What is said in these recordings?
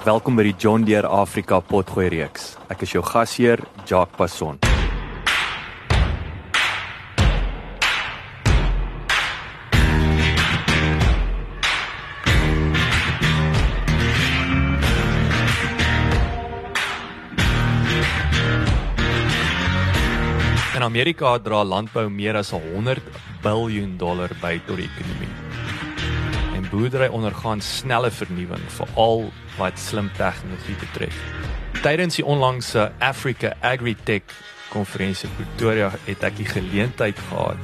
Welkom by die John Deere Afrika Potgooi reeks. Ek is jou gasheer, Jacques Passon. In Amerika dra landbou meer as 100 miljard dollar by tot die ekonomie boerdery ondergaan snelle vernuwing veral wat slim tegnologie betref. Tydens die onlangse Africa Agritech konferensie in Pretoria het ek die geleentheid gehad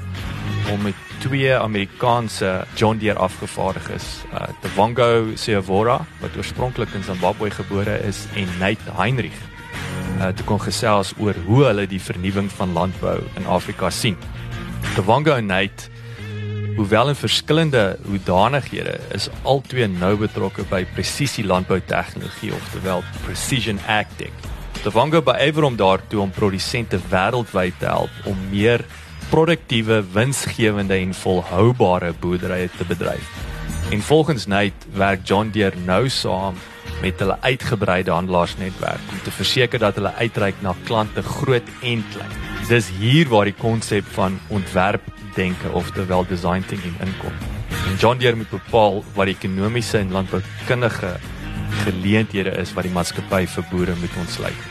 om met twee Amerikaanse John Deere afgevaardiges, uh, Twango Seavora wat oorspronklik in Zimbabwe gebore is en Nate Heinrich uh, te kon gesels oor hoe hulle die vernuwing van landbou in Afrika sien. Twango en Nate Hoewel in verskillende hoedanighede is albei nou betrokke by presisie landbou tegnologie oftewel precision agtech. Twango beëiwer om daartoe om produsente wêreldwyd te help om meer produktiewe, winsgewende en volhoubare boerderye te bedryf. En volgens Nate werk John Deere nou saam met hulle uitgebreide handelaarsnetwerk om te verseker dat hulle uitreik na klante groot en klein. Dis hier waar die konsep van ontwerp denke of terwyl design thinking inkom. En John Deere moet bepaal wat die ekonomiese en landboukundige geleenthede is wat die maatskappy vir boere moet ontsluit.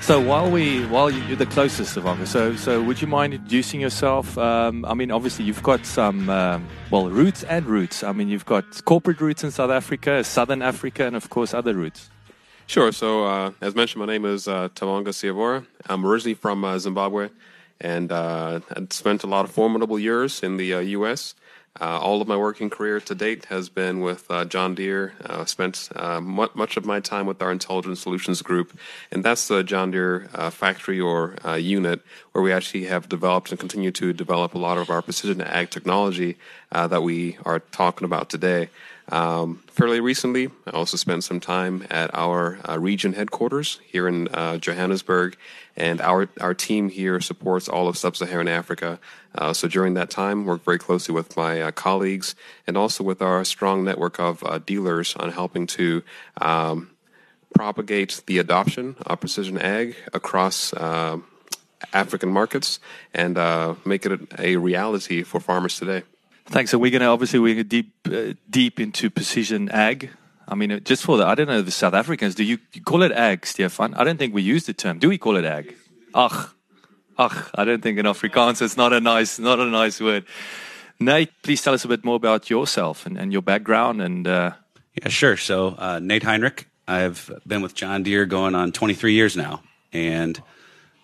So while we while you're the closest of Anga, so so would you mind introducing yourself? Um, I mean, obviously you've got some um, well roots and roots. I mean, you've got corporate roots in South Africa, Southern Africa, and of course other roots. Sure. So, uh, as mentioned, my name is uh, Siyavora. I'm originally from uh, Zimbabwe and uh, I'd spent a lot of formidable years in the uh, U.S. Uh, all of my working career to date has been with uh, John Deere. Uh, spent much of my time with our Intelligent Solutions Group, and that's the John Deere factory or unit where we actually have developed and continue to develop a lot of our precision ag technology that we are talking about today. Um, fairly recently, I also spent some time at our uh, region headquarters here in uh, Johannesburg, and our our team here supports all of sub-Saharan Africa. Uh, so during that time, worked very closely with my uh, colleagues and also with our strong network of uh, dealers on helping to. Um, propagate the adoption of precision ag across uh, African markets and make it a, a reality for farmers today. Thanks. So we're going to obviously we're deep uh, deep into precision ag. I mean, just for the I don't know the South Africans. Do you, you call it ag, Stefan? I don't think we use the term. Do we call it ag? Ach, ach. I don't think in Afrikaans it's not a nice not a nice word. Nate, please tell us a bit more about yourself and, and your background and. Uh, yeah, sure. So uh, Nate Heinrich. I've been with John Deere going on 23 years now, and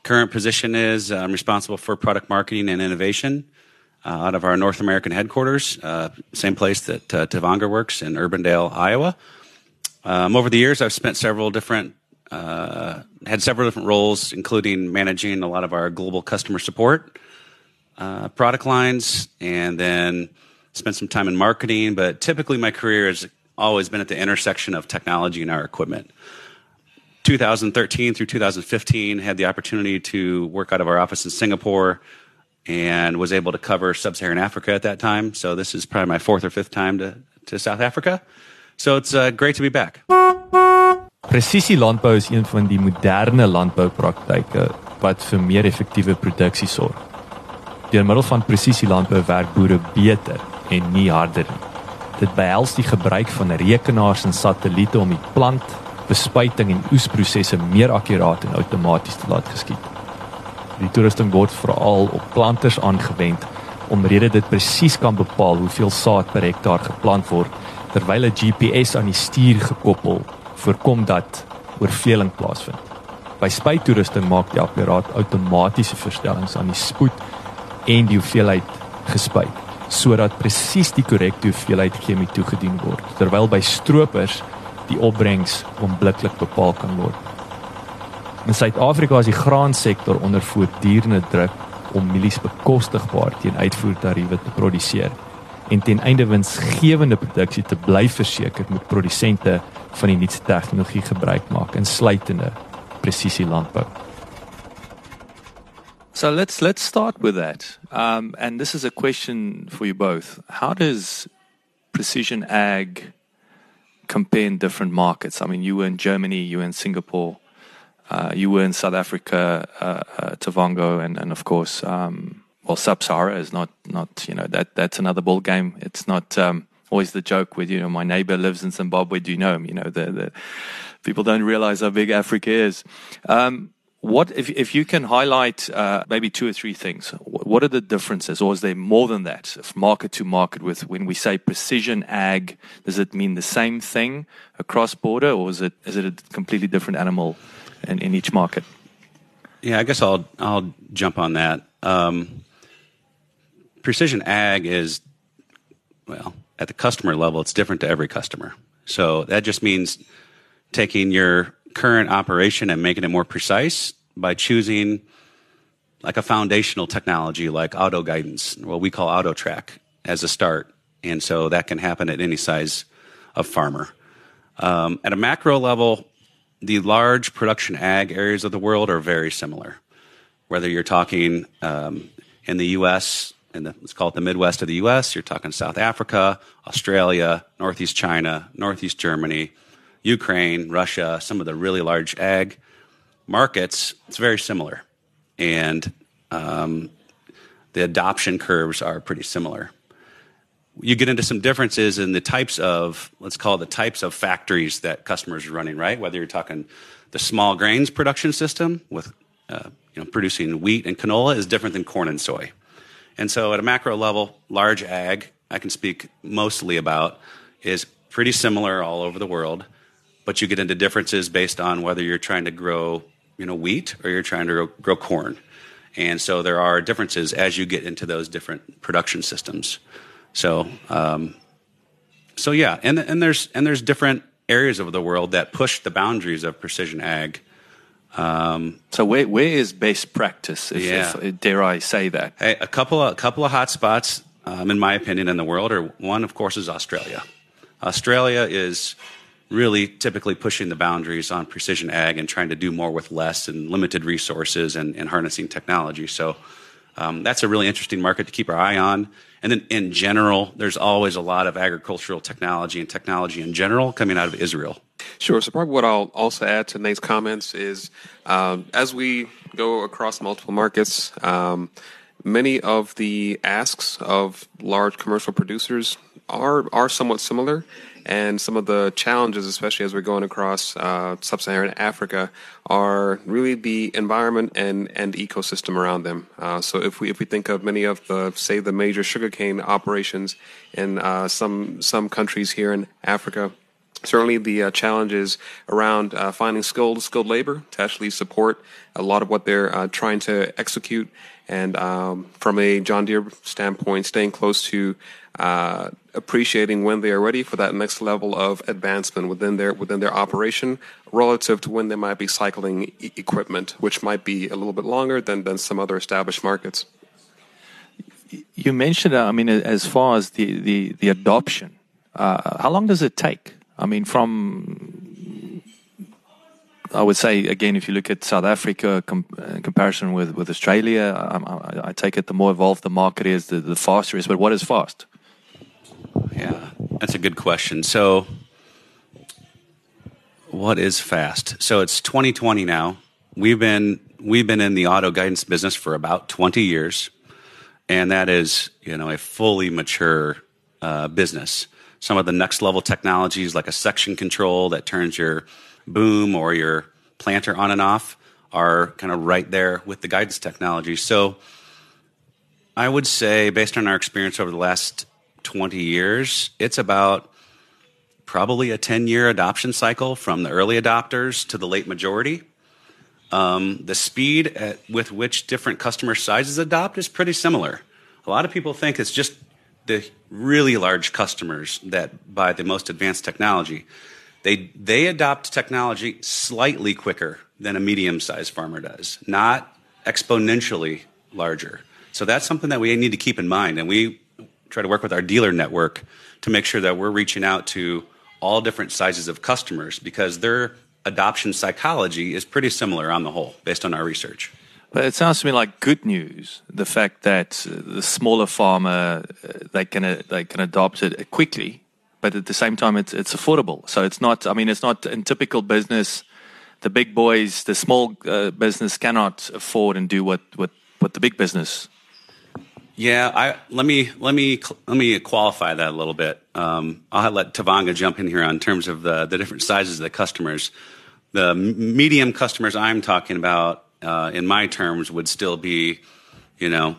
current position is I'm responsible for product marketing and innovation out of our North American headquarters, uh, same place that uh, Tavonga works in Urbandale, Iowa. Um, over the years, I've spent several different, uh, had several different roles, including managing a lot of our global customer support uh, product lines, and then spent some time in marketing. But typically, my career has always been at the intersection of technology and our equipment. 2013 through 2015, had the opportunity to work out of our office in Singapore and was able to cover sub-Saharan Africa at that time. So this is probably my fourth or fifth time to, to South Africa. So it's uh, great to be back. Presisie landbou is een van die moderne landboupraktyke wat vir meer effektiewe produksie sorg. Deur middel van presisie landbou werk boere beter en nie harder nie. Dit behels die gebruik van rekenaars en satelliete om die plant, bespuiting en oesprosesse meer akkuraat en outomaties te laat geskied. Die toerusting word veral op planters aangewend omrede dit presies kan bepaal hoeveel saad per hektaar geplant word terwyl 'n GPS aan die stuur gekoppel voorkom dat oorvleeling plaasvind. By spuittoerusting maak die apparaat outomatiese verstellings aan die spoed en die hoeveelheid gespuit sodat presies die korrekte hoeveelheid chemie toegedien word terwyl by stroopers die opbrengs onmiddellik bepaal kan word. In Suid-Afrika is die graansektor onder voortdurende druk om mielies bekostigbaar teen uitvoertariewe te produseer en ten einde winsgewende produksie te bly verseker moet produsente van die nuutste tegnologie gebruik maak insluitende presisie landbou. So let's let's start with that. Um, and this is a question for you both. How does precision ag compare in different markets? I mean, you were in Germany, you were in Singapore, uh, you were in South Africa, uh, uh, Tavonga, and and of course, um, well, Sub-Sahara is not not you know that that's another ball game. It's not um, always the joke with you know my neighbor lives in Zimbabwe. Do you know him? You know the the people don't realize how big Africa is. Um, what if if you can highlight uh, maybe two or three things? What are the differences, or is there more than that? If market to market, with when we say precision ag, does it mean the same thing across border, or is it is it a completely different animal in, in each market? Yeah, I guess I'll I'll jump on that. Um, precision ag is well at the customer level, it's different to every customer. So that just means taking your current operation and making it more precise by choosing like a foundational technology like auto guidance, what we call auto track as a start. And so that can happen at any size of farmer. Um, at a macro level, the large production ag areas of the world are very similar. Whether you're talking um, in the U.S., in the, let's call it the Midwest of the U.S., you're talking South Africa, Australia, Northeast China, Northeast Germany, Ukraine, Russia, some of the really large ag markets, it's very similar. And um, the adoption curves are pretty similar. You get into some differences in the types of, let's call it the types of factories that customers are running, right? Whether you're talking the small grains production system with uh, you know, producing wheat and canola is different than corn and soy. And so at a macro level, large ag, I can speak mostly about, is pretty similar all over the world but you get into differences based on whether you're trying to grow, you know, wheat or you're trying to grow, grow corn. And so there are differences as you get into those different production systems. So, um, so yeah, and and there's and there's different areas of the world that push the boundaries of precision ag. Um, so where where is best practice? If, yeah. if, dare I say that? Hey, a couple of a couple of hot spots, um, in my opinion, in the world are one, of course, is Australia. Australia is really typically pushing the boundaries on precision ag and trying to do more with less and limited resources and, and harnessing technology. So um, that's a really interesting market to keep our eye on. And then in general, there's always a lot of agricultural technology and technology in general coming out of Israel. Sure. So probably what I'll also add to Nate's comments is um, as we go across multiple markets, um, many of the asks of large commercial producers are are somewhat similar and some of the challenges, especially as we're going across uh, sub-Saharan Africa, are really the environment and, and ecosystem around them. Uh, so if we if we think of many of the say the major sugarcane operations in uh, some some countries here in Africa, certainly the uh, challenges around uh, finding skilled skilled labor to actually support a lot of what they're uh, trying to execute and um, from a John Deere standpoint, staying close to uh, appreciating when they are ready for that next level of advancement within their within their operation, relative to when they might be cycling e- equipment, which might be a little bit longer than than some other established markets. You mentioned, uh, I mean, as far as the the, the adoption, uh, how long does it take? I mean, from I would say again, if you look at South Africa com- in comparison with, with Australia, I, I, I, take it the more evolved the market is, the, the faster it is. But what is fast? Yeah, that's a good question. So, what is fast? So it's 2020 now. We've been we've been in the auto guidance business for about 20 years, and that is you know a fully mature uh, business. some of the next level technologies like a section control that turns your boom or your planter on and off are kind of right there with the guidance technology. So I would say, based on our experience over the last 20 years, it's about probably a 10 year adoption cycle from the early adopters to the late majority. Um, the speed at, with which different customer sizes adopt is pretty similar. A lot of people think it's just the really large customers that buy the most advanced technology. They, they adopt technology slightly quicker than a medium sized farmer does, not exponentially larger. So that's something that we need to keep in mind. And we try to work with our dealer network to make sure that we're reaching out to all different sizes of customers because their adoption psychology is pretty similar on the whole, based on our research. But it sounds to me like good news. The fact that the smaller farmer uh, they can uh, they can adopt it quickly, but at the same time it's it's affordable. So it's not. I mean, it's not in typical business. The big boys, the small uh, business cannot afford and do what what what the big business yeah, I, let me let me let me qualify that a little bit. Um, I'll let Tavonga jump in here on terms of the, the different sizes of the customers. The medium customers I'm talking about, uh, in my terms, would still be, you know,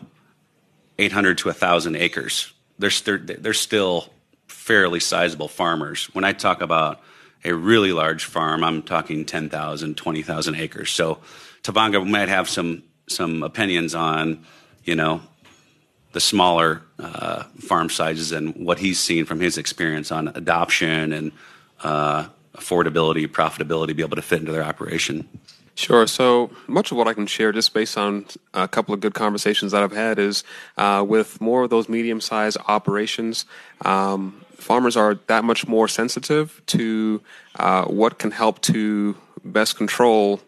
800 to 1,000 acres. They're, they're, they're still fairly sizable farmers. When I talk about a really large farm, I'm talking 10,000, 20,000 acres. So Tavonga might have some some opinions on, you know, the smaller uh, farm sizes and what he's seen from his experience on adoption and uh, affordability, profitability, be able to fit into their operation. Sure. So much of what I can share, just based on a couple of good conversations that I've had, is uh, with more of those medium sized operations. Um, farmers are that much more sensitive to uh, what can help to best control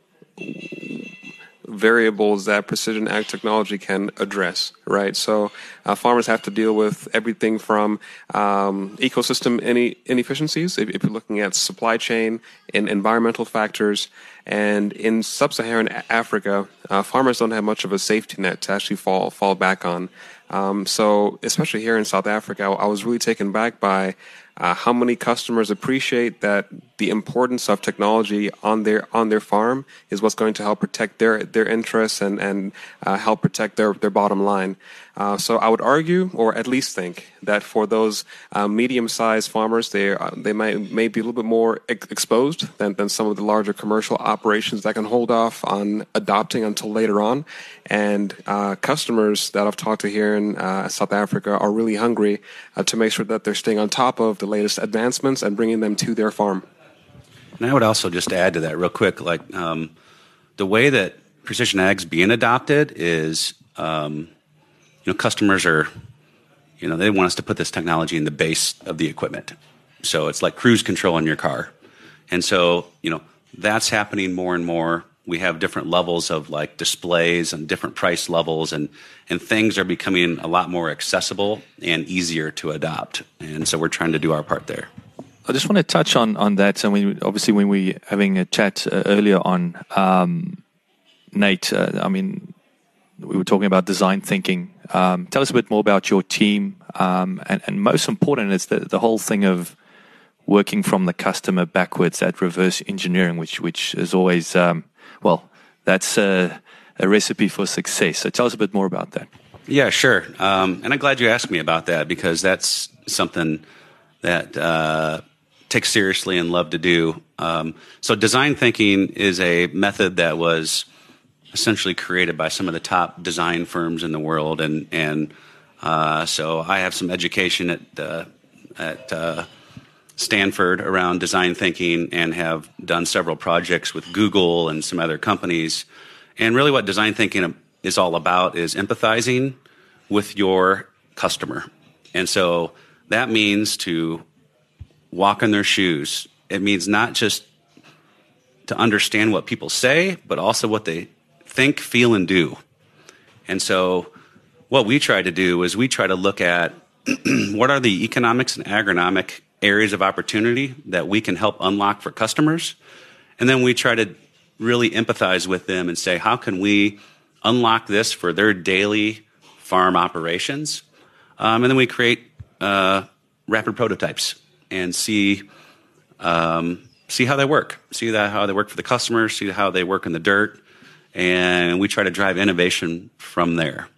variables that precision ag technology can address, right? So uh, farmers have to deal with everything from um, ecosystem any inefficiencies, if, if, you're looking at supply chain and environmental factors. And in sub-Saharan Africa, uh, farmers don't have much of a safety net to actually fall fall back on. Um, so, especially here in South Africa, I was really taken back by uh, how many customers appreciate that the importance of technology on their on their farm is what's going to help protect their their interests and and uh, help protect their their bottom line. Uh, so I would argue, or at least think, that for those uh, medium-sized farmers, they they might may be a little bit more ex- exposed than, than some of the larger commercial operations that can hold off on adopting until later on. And uh, customers that I've talked to here in uh, South Africa are really hungry to make sure that they're staying on top of the latest advancements and bringing them to their farm. And I would also just add to that real quick, like um, the way that precision ag's being adopted is. Um, you know, customers are, you know, they want us to put this technology in the base of the equipment. So it's like cruise control in your car. And so, you know, that's happening more and more. We have different levels of like displays and different price levels and and things are becoming a lot more accessible and easier to adopt. And so we're trying to do our part there. I just want to touch on on that. So we obviously when we having a chat uh, earlier on, um, Nate. Uh, I mean, we were talking about design thinking. Um, tell us a bit more about your team, um, and, and, most important is the, the whole thing of working from the customer backwards, that reverse engineering, which which is always um, well, that's a, a, recipe for success. So tell us a bit more about that. Yeah, sure. Um, and I'm glad you asked me about that because that's something that uh, take seriously and love to do. Um, so design thinking is a method that was essentially created by some of the top design firms in the world, and and uh, so I have some education at at uh, Stanford around design thinking, and have done several projects with Google and some other companies. And really, what design thinking is all about is empathizing with your customer, and so that means to walk in their shoes. It means not just to understand what people say, but also what they think, feel, and do. And so, what we try to do is we try to look at what are the economics and agronomic areas of opportunity that we can help unlock for customers. And then we try to really empathize with them and say, how can we unlock this for their daily farm operations? Um, and then we create uh, rapid prototypes. and see um, see how they work, see that how they work for the customers, see how they work in the dirt, and we try to drive innovation from there.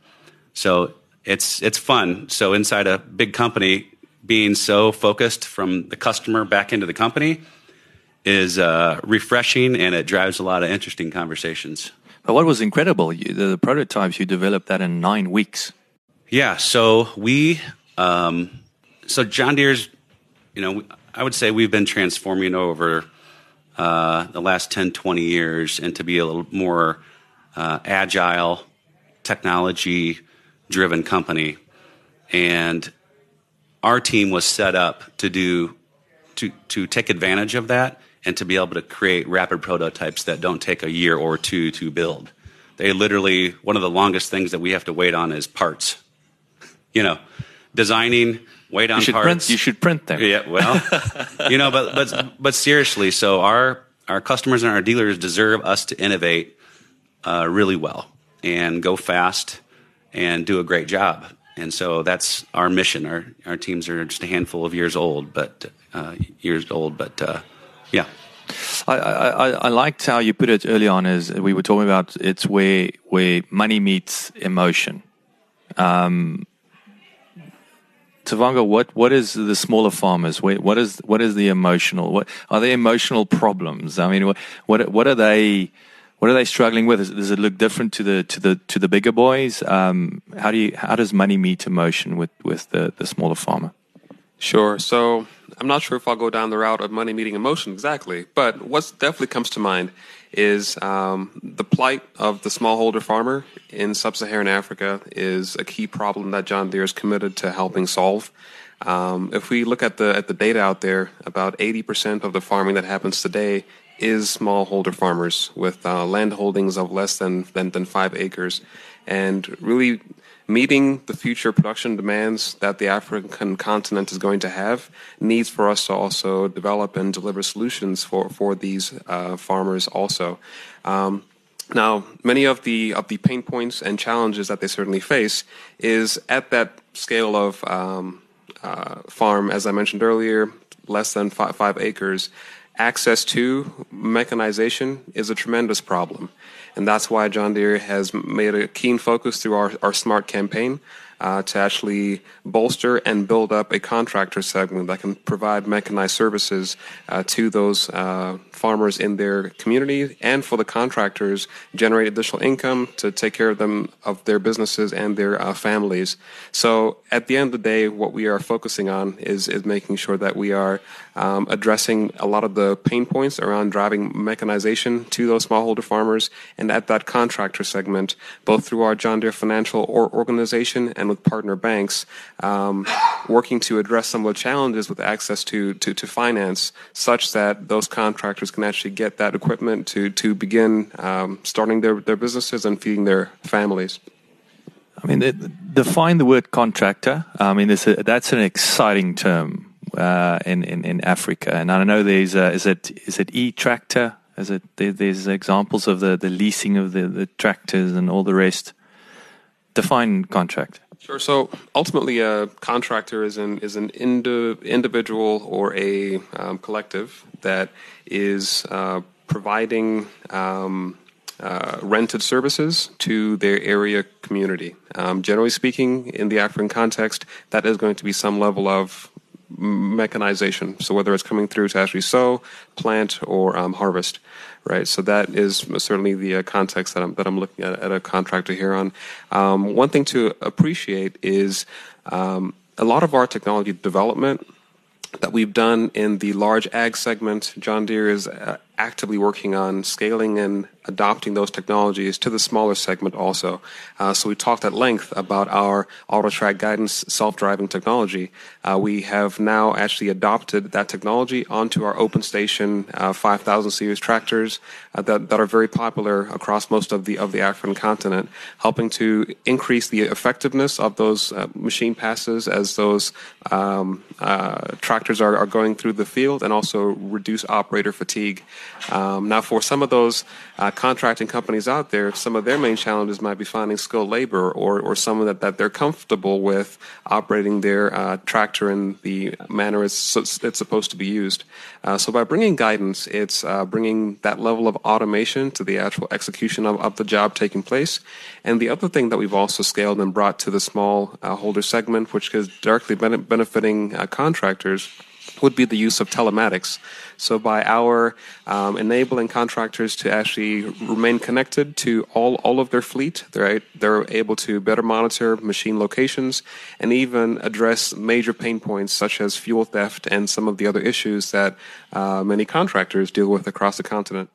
So it's it's fun. So inside a big company, being so focused from the customer back into the company is uh, refreshing, and it drives a lot of interesting conversations. But what was incredible, you, the, the prototypes you developed that in nine weeks. Yeah, so we, um, so John Deere's, you know, I would say we've been transforming over uh, the last 10, 20 years into be a little more uh, agile, technology driven company. And our team was set up to do, to, to take advantage of that and to be able to create rapid prototypes that don't take a year or two to build. They literally, one of the longest things that we have to wait on is parts you know, designing, wait on you parts. Print, you should print them. Yeah, well, you know, but but but seriously, so our our customers and our dealers deserve us to innovate uh, really well and go fast and do a great job. And so that's our mission. Our our teams are just a handful of years old, but uh, years old, but uh, yeah. I, I, I liked how you put it early on. As we were talking about, it's where where money meets emotion. Um, Tavonga, what, what is the smaller farmers? What is what is the emotional? What are they emotional problems? I mean, what what are they? What are they struggling with? Does it look different to the to the to the bigger boys? Um, how do you how does money meet emotion with with the the smaller farmer? Sure. So I'm not sure if I'll go down the route of money meeting emotion exactly, but what definitely comes to mind is um, the plight of the smallholder farmer in sub-Saharan Africa is a key problem that John Deere is committed to helping solve. Um, if we look at the at the data out there, about 80% of the farming that happens today is smallholder farmers with uh, land holdings of less than, than than five acres, and really meeting the future production demands that the African continent is going to have needs for us to also develop and deliver solutions for for these uh, farmers also. Um, now, many of the of the pain points and challenges that they certainly face is at that scale of um, uh, farm, as I mentioned earlier, less than five, five acres. Access to mechanization is a tremendous problem. And that's why John Deere has made a keen focus through our, our SMART campaign uh, to actually bolster and build up a contractor segment that can provide mechanized services uh, to those uh, farmers in their community and for the contractors generate additional income to take care of them of their businesses and their uh, families. So at the end of the day, what we are focusing on is is making sure that we are um, addressing a lot of the pain points around driving mechanization to those smallholder farmers and at that contractor segment, both through our John Deere Financial organization and with partner banks, um, working to address some of the challenges with access to, to, to, finance, such that those contractors can actually get that equipment to, to begin um, starting their, their businesses and feeding their families. I mean, define the word contractor. I mean, a, that's an exciting term uh, in, in, in Africa, and I know there's a, is it is it e tractor? Is it there, there's examples of the, the leasing of the, the tractors and all the rest. Define contract. Sure. So ultimately, a contractor is an is an indi- individual or a um, collective that is uh, providing um, uh, rented services to their area community. Um, generally speaking, in the African context, that is going to be some level of mechanization. So whether it's coming through to actually sow, plant, or um, harvest right? So that is certainly the uh, context that I'm that I'm looking at at a contractor here on. Um, one thing to appreciate is um, a lot of our technology development that we've done in the large ag segment. John Deere is uh, actively working on scaling and adopting those technologies to the smaller segment also. Uh, so we talked at length about our AutoTrack guidance self-driving technology. Uh, we have now actually adopted that technology onto our OpenStation uh, 5000 series tractors uh, that, that are very popular across most of the of the African continent, helping to increase the effectiveness of those uh, machine passes as those um, uh, tractors are, are going through the field and also reduce operator fatigue. Um, now, for some of those uh, contracting companies out there, some of their main challenges might be finding skilled labor or, or someone that, that they're comfortable with operating their uh, tractor in the manner it's, it's supposed to be used. Uh, so, by bringing guidance, it's uh, bringing that level of automation to the actual execution of, of, the job taking place. And the other thing that we've also scaled and brought to the small uh, holder segment, which is directly benefiting uh, contractors would be the use of telematics. So by our um, enabling contractors to actually remain connected to all, all of their fleet, they're, they're able to better monitor machine locations and even address major pain points such as fuel theft and some of the other issues that uh, many contractors deal with across the continent.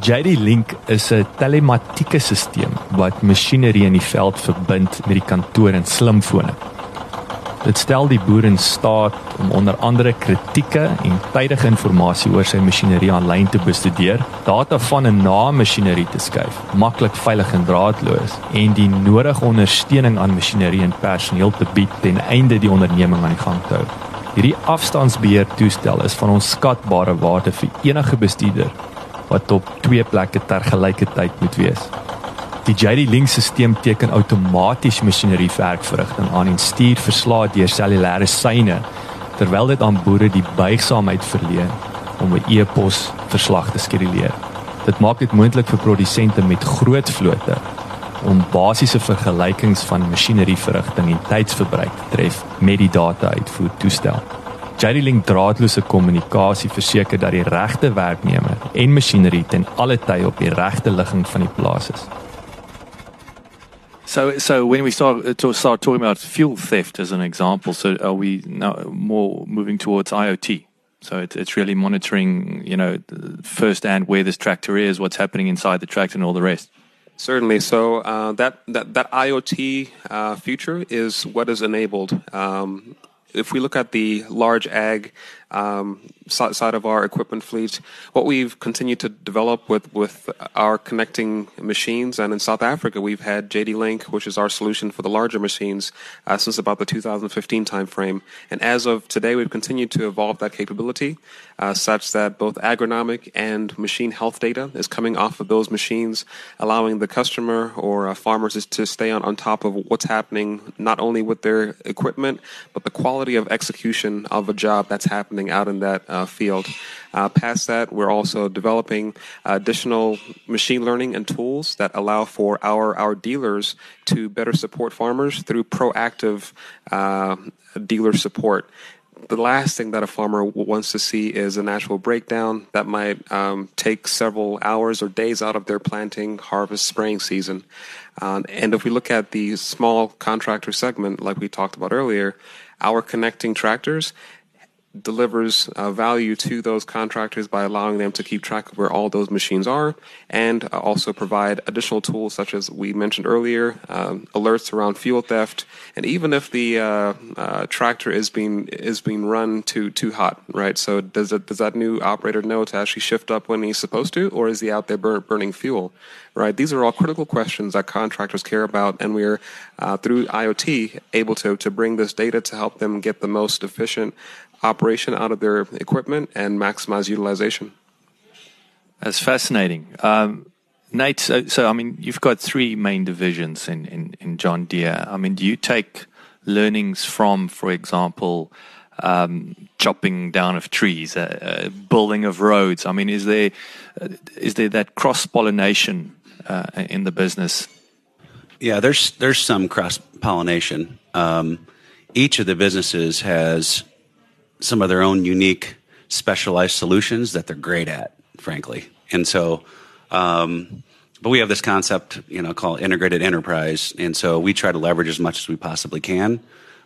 JD Link is 'n telematieke stelsel wat masjinerie in die veld verbind met die kantoor en slimfone. Dit stel die boer in staat om onder andere kritieke en tydige inligting oor sy masjinerie aanlyn te bestudeer, data van en na masjinerie te skuif, maklik veilig en draadloos en die nodige ondersteuning aan masjinerie en personeel te bied ten einde die onderneming aan die gang te hou. Hierdie afstandsbeheer toestel is van onskatbare waarde vir enige bestuurder wat op twee plekke tergelykertyd moet wees. Die JD Link stelsel teken outomaties masjineriewerkverrigting aan en stuur verslae deur cellulêre seine terwyl dit aan boere die buigsaamheid verleen om 'n e-pos verslag te skeduleer. Dit maak dit moontlik vir produsente met groot vlote om basiese vergelykings van masjinerieverrigting en tydsverbruik te tref met die data-uitvoer toestel. JD Link draadloose kommunikasie verseker dat die regte werknemer en masjinerie ten alle tye op die regte ligging van die plaas is. So, so when we start uh, to start talking about fuel theft as an example, so are we now more moving towards IoT? So it, it's really monitoring, you know, firsthand where this tractor is, what's happening inside the tractor, and all the rest. Certainly. So uh, that, that that IoT uh, future is what is enabled. Um, if we look at the large ag um, side of our equipment fleet. What we've continued to develop with, with our connecting machines, and in South Africa, we've had JD Link, which is our solution for the larger machines, uh, since about the 2015 timeframe. And as of today, we've continued to evolve that capability uh, such that both agronomic and machine health data is coming off of those machines, allowing the customer or uh, farmers to stay on, on top of what's happening, not only with their equipment, but the quality of execution of a job that's happening out in that uh, field. Uh, past that, we're also developing additional machine learning and tools that allow for our, our dealers to better support farmers through proactive uh, dealer support the last thing that a farmer wants to see is a natural breakdown that might um, take several hours or days out of their planting, harvest, spraying season. Um, and if we look at the small contractor segment, like we talked about earlier, our connecting tractors delivers uh, value to those contractors by allowing them to keep track of where all those machines are and uh, also provide additional tools such as we mentioned earlier um, alerts around fuel theft. And even if the uh, uh tractor is being is being run too too hot right? So does it does that new operator know to actually shift up when he's supposed to or is he out there bur- burning fuel right? These are all critical questions that contractors care about and we're uh, through IoT able to to bring this data to help them get the most efficient operation out of their equipment and maximize utilization. That's fascinating. Um, Nate, so, so, I mean, you've got three main divisions in, in, in John Deere. I mean, do you take learnings from, for example, um, chopping down of trees, uh, uh, building of roads? I mean, is there uh, is there that cross pollination uh, in the business? Yeah, there's there's some cross pollination. Um, each of the businesses has some of their own unique specialized solutions that they're great at, frankly. And so, um, but we have this concept, you know, called integrated enterprise. And so we try to leverage as much as we possibly can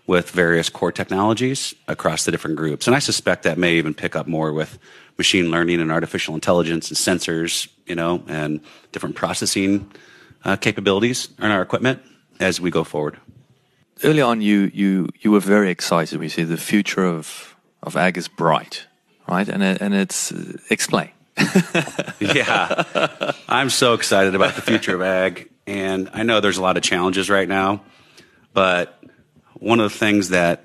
with various core technologies across the different groups. And I suspect that may even pick up more with machine learning and artificial intelligence and sensors, you know, and different processing uh, capabilities in our equipment as we go forward. Early on, you you you were very excited. We see the future of of ag is bright, right? And and it's uh, explain. yeah, I'm so excited about the future of ag, and I know there's a lot of challenges right now, but one of the things that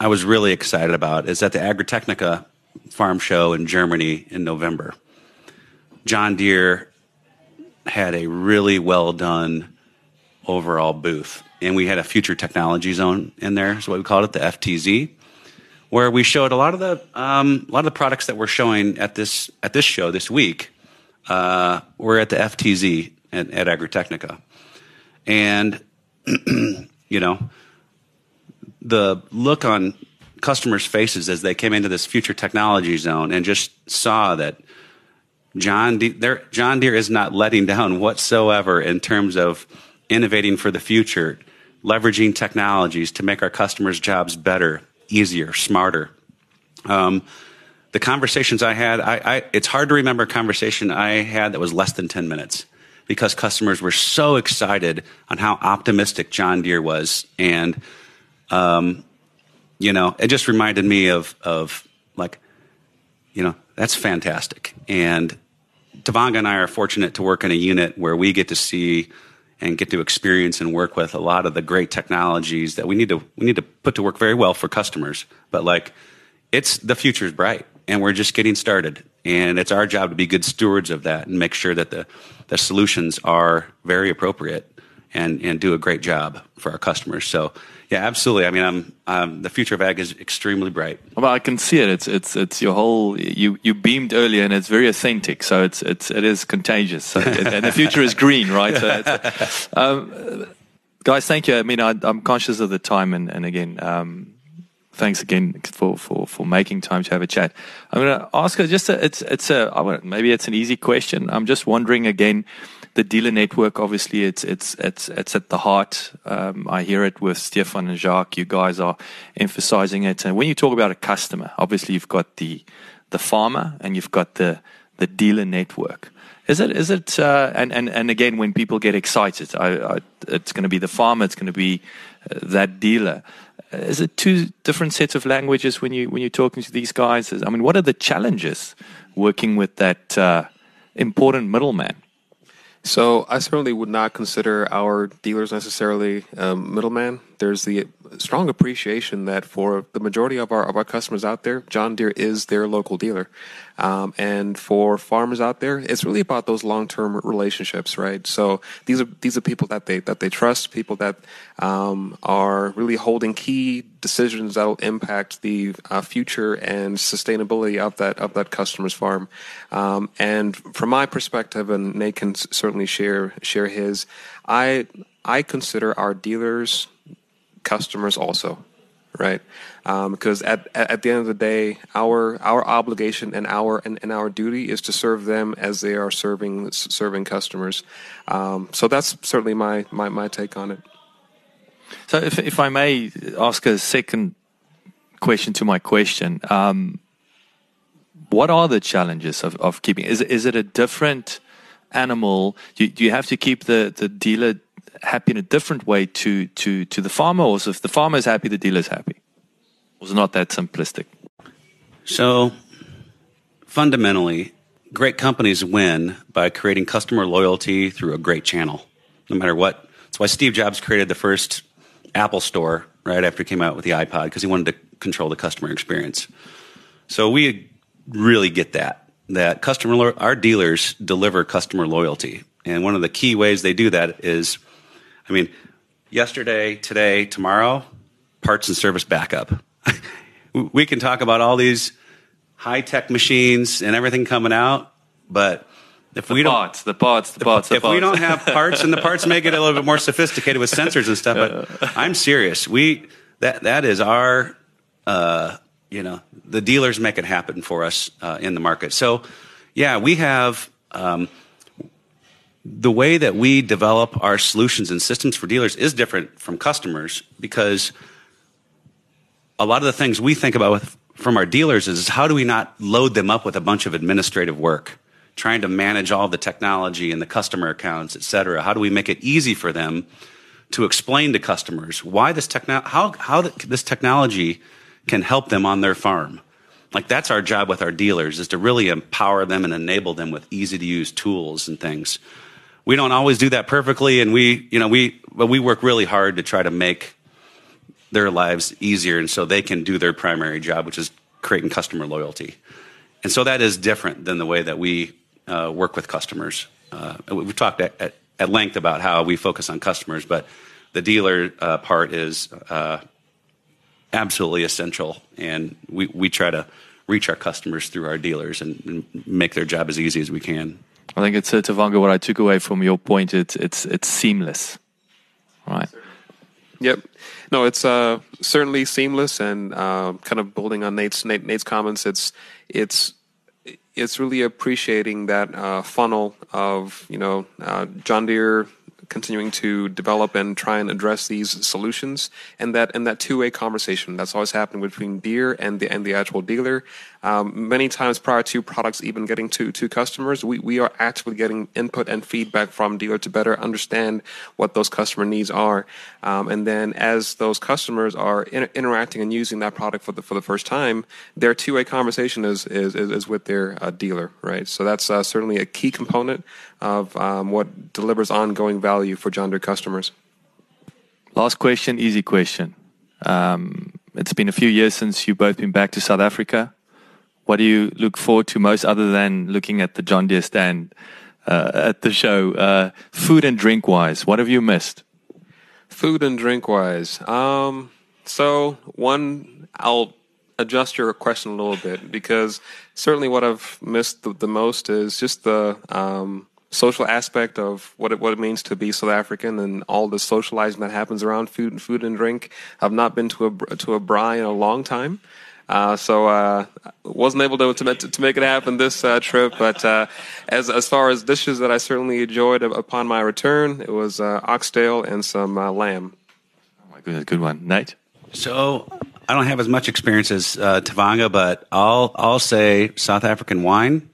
I was really excited about is that the Agritechnica farm show in Germany in November. John Deere had a really well done overall booth, and we had a future technology zone in there, what we called it, the FTZ, where we showed a lot of the um, a lot of the products that we're showing at this at this show this week. Uh, we're at the FTZ at, at Agritechnica, and you know the look on customers' faces as they came into this future technology zone and just saw that John John Deere is not letting down whatsoever in terms of innovating for the future, leveraging technologies to make our customers' jobs better, easier, smarter. Um, the conversations I had, I, I, it's hard to remember a conversation I had that was less than 10 minutes because customers were so excited on how optimistic John Deere was. And, um, you know, it just reminded me of, of like, you know, that's fantastic. And Tavonga and I are fortunate to work in a unit where we get to see and get to experience and work with a lot of the great technologies that we need to we need to put to work very well for customers. But like it's the future's bright and we're just getting started. And it's our job to be good stewards of that and make sure that the, the solutions are very appropriate and, and do a great job for our customers. So yeah, absolutely. I mean, I'm, the future of ag is extremely bright. Well, I can see it. It's it's it's your whole. You you beamed earlier, and it's very authentic. So it's it's it is contagious. The future is green, right? Um, guys, thank you. I mean, I, am conscious of the time, and and again. Um, thanks again for, for, for making time to have a chat. I'm going to ask her just a, it's it's a maybe it's an easy question. I'm just wondering again the dealer network, obviously, it's it's it's it's at the heart. Um, I hear it with Stefan and Jacques. You guys are emphasizing it. And when you talk about a customer, obviously you've got the the farmer and you've got the the dealer network. Is it is it uh, and and and again when people get excited, I, I, it's going to be the farmer, it's going to be uh, that dealer. Is it two different sets of languages when you when you're talking to these guys? I mean, what are the challenges working with that uh, important middleman? So I certainly would not consider our dealers necessarily um, middleman. There's the strong appreciation that for the majority of our of our customers out there, John Deere is their local dealer. Um, and for farmers out there, it's really about those long term relationships, right? So these are these are people that they that they trust, people that um, are really holding key decisions that will impact the uh, future and sustainability of that of that customer's farm. Um, and from my perspective, and Nate can certainly share share his, I I consider our dealers customers also right? Um, because at, at the end of the day, our our obligation and our and, and, our duty is to serve them as they are serving serving customers. Um, so that's certainly my, my my take on it. So, if if I may ask a second question to my question, um, what are the challenges of, of keeping? Is is it a different animal? Do, do you have to keep the the dealer happy in a different way to to to the farmer, or if the farmer is happy, the dealer is happy? It not that simplistic? So, fundamentally, great companies win by creating customer loyalty through a great channel, no matter what. That's why Steve Jobs created the first Apple Store right after he came out with the iPod because he wanted to control the customer experience. So we really get that that customer our dealers deliver customer loyalty, and one of the key ways they do that is I mean, yesterday, today, tomorrow, parts and service backup. we can talk about all these high tech machines and everything coming out, but if the we parts, don't, the parts, the parts, the if parts. we don't have parts, and the parts make it a little bit more sophisticated with sensors and stuff. But I'm serious. We that that is our, uh, you know, the dealers make it happen for us uh, in the market. So, yeah, we have. Um, the way that we develop our solutions and systems for dealers is different from customers because a lot of the things we think about with, from our dealers is how do we not load them up with a bunch of administrative work trying to manage all the technology and the customer accounts et cetera? How do we make it easy for them to explain to customers why this techno- how, how this technology can help them on their farm? Like that's our job with our dealers is to really empower them and enable them with easy to use tools and things we don't always do that perfectly, and we, you know, we, but we work really hard to try to make their lives easier, and so they can do their primary job, which is creating customer loyalty. And so that is different than the way that we uh, work with customers. Uh, we've talked at, at, at, length about how we focus on customers, but the dealer uh, part is uh, absolutely essential, and we, we try to reach our customers through our dealers and, and make their job as easy as we can. I think it's uh, Tavonga. What I took away from your point, it's it's seamless, right? Yep. No, it's uh, certainly seamless and uh, kind of building on Nate's Nate, Nate's comments. It's it's it's really appreciating that uh, funnel of you know uh, John Deere continuing to develop and try and address these solutions and that and that two-way conversation that's always happening between Deere and the and the actual dealer um, many times prior to products even getting to to customers we, we are actively getting input and feedback from dealer to better understand what those customer needs are um, and then as those customers are in, interacting and using that product for the for the first time their two-way conversation is is, is with their uh, dealer right so that's uh, certainly a key component of um, what delivers ongoing value for John Deere customers. Last question, easy question. Um, it's been a few years since you've both been back to South Africa. What do you look forward to most other than looking at the John Deere stand uh, at the show? Uh, food and drink wise, what have you missed? Food and drink wise. Um, so, one, I'll adjust your question a little bit because certainly what I've missed the, the most is just the um, social aspect of what it what it means to be South African and all the socializing that happens around food and food and drink. I've not been to a to a braai in a long time. Uh, so uh, wasn't able to, to, to make it happen this uh, trip, but uh, as as far as dishes that I certainly enjoyed upon my return, it was uh, oxtail and some uh, lamb. Oh my goodness, good one, Nate. So I don't have as much experience as Tavonga, but I'll I'll say South African wine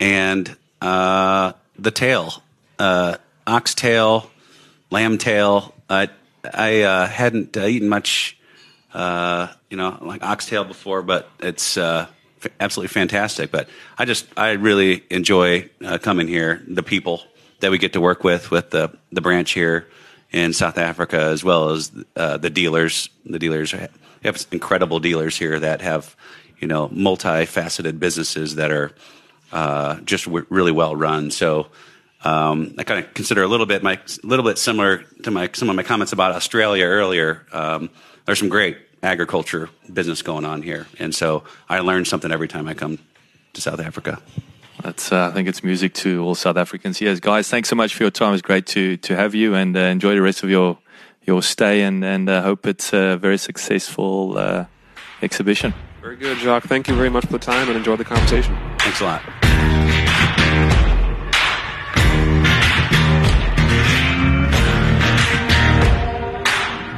and uh, the tail, uh, oxtail, lamb tail. Uh, I uh, hadn't uh, eaten much, uh, you know, like oxtail before, but it's uh, f- absolutely fantastic. But I just, I really enjoy uh, coming here. The people that we get to work with, with the the branch here in South Africa, as well as uh, the dealers. The dealers we have incredible dealers here that have, you know, multifaceted businesses that are uh, just w- really well run. So um, I kind of consider a little bit my a little bit similar to my some of my comments about Australia earlier. Um, there's some great agriculture business going on here, and so I learn something every time I come to South Africa. That's uh, I think it's music to all South Africans. Yes, guys, thanks so much for your time. It's great to to have you, and uh, enjoy the rest of your your stay, and and uh, hope it's a very successful uh, exhibition. Very good, Jacques. Thank you very much for the time, and enjoy the conversation. Thanks a lot.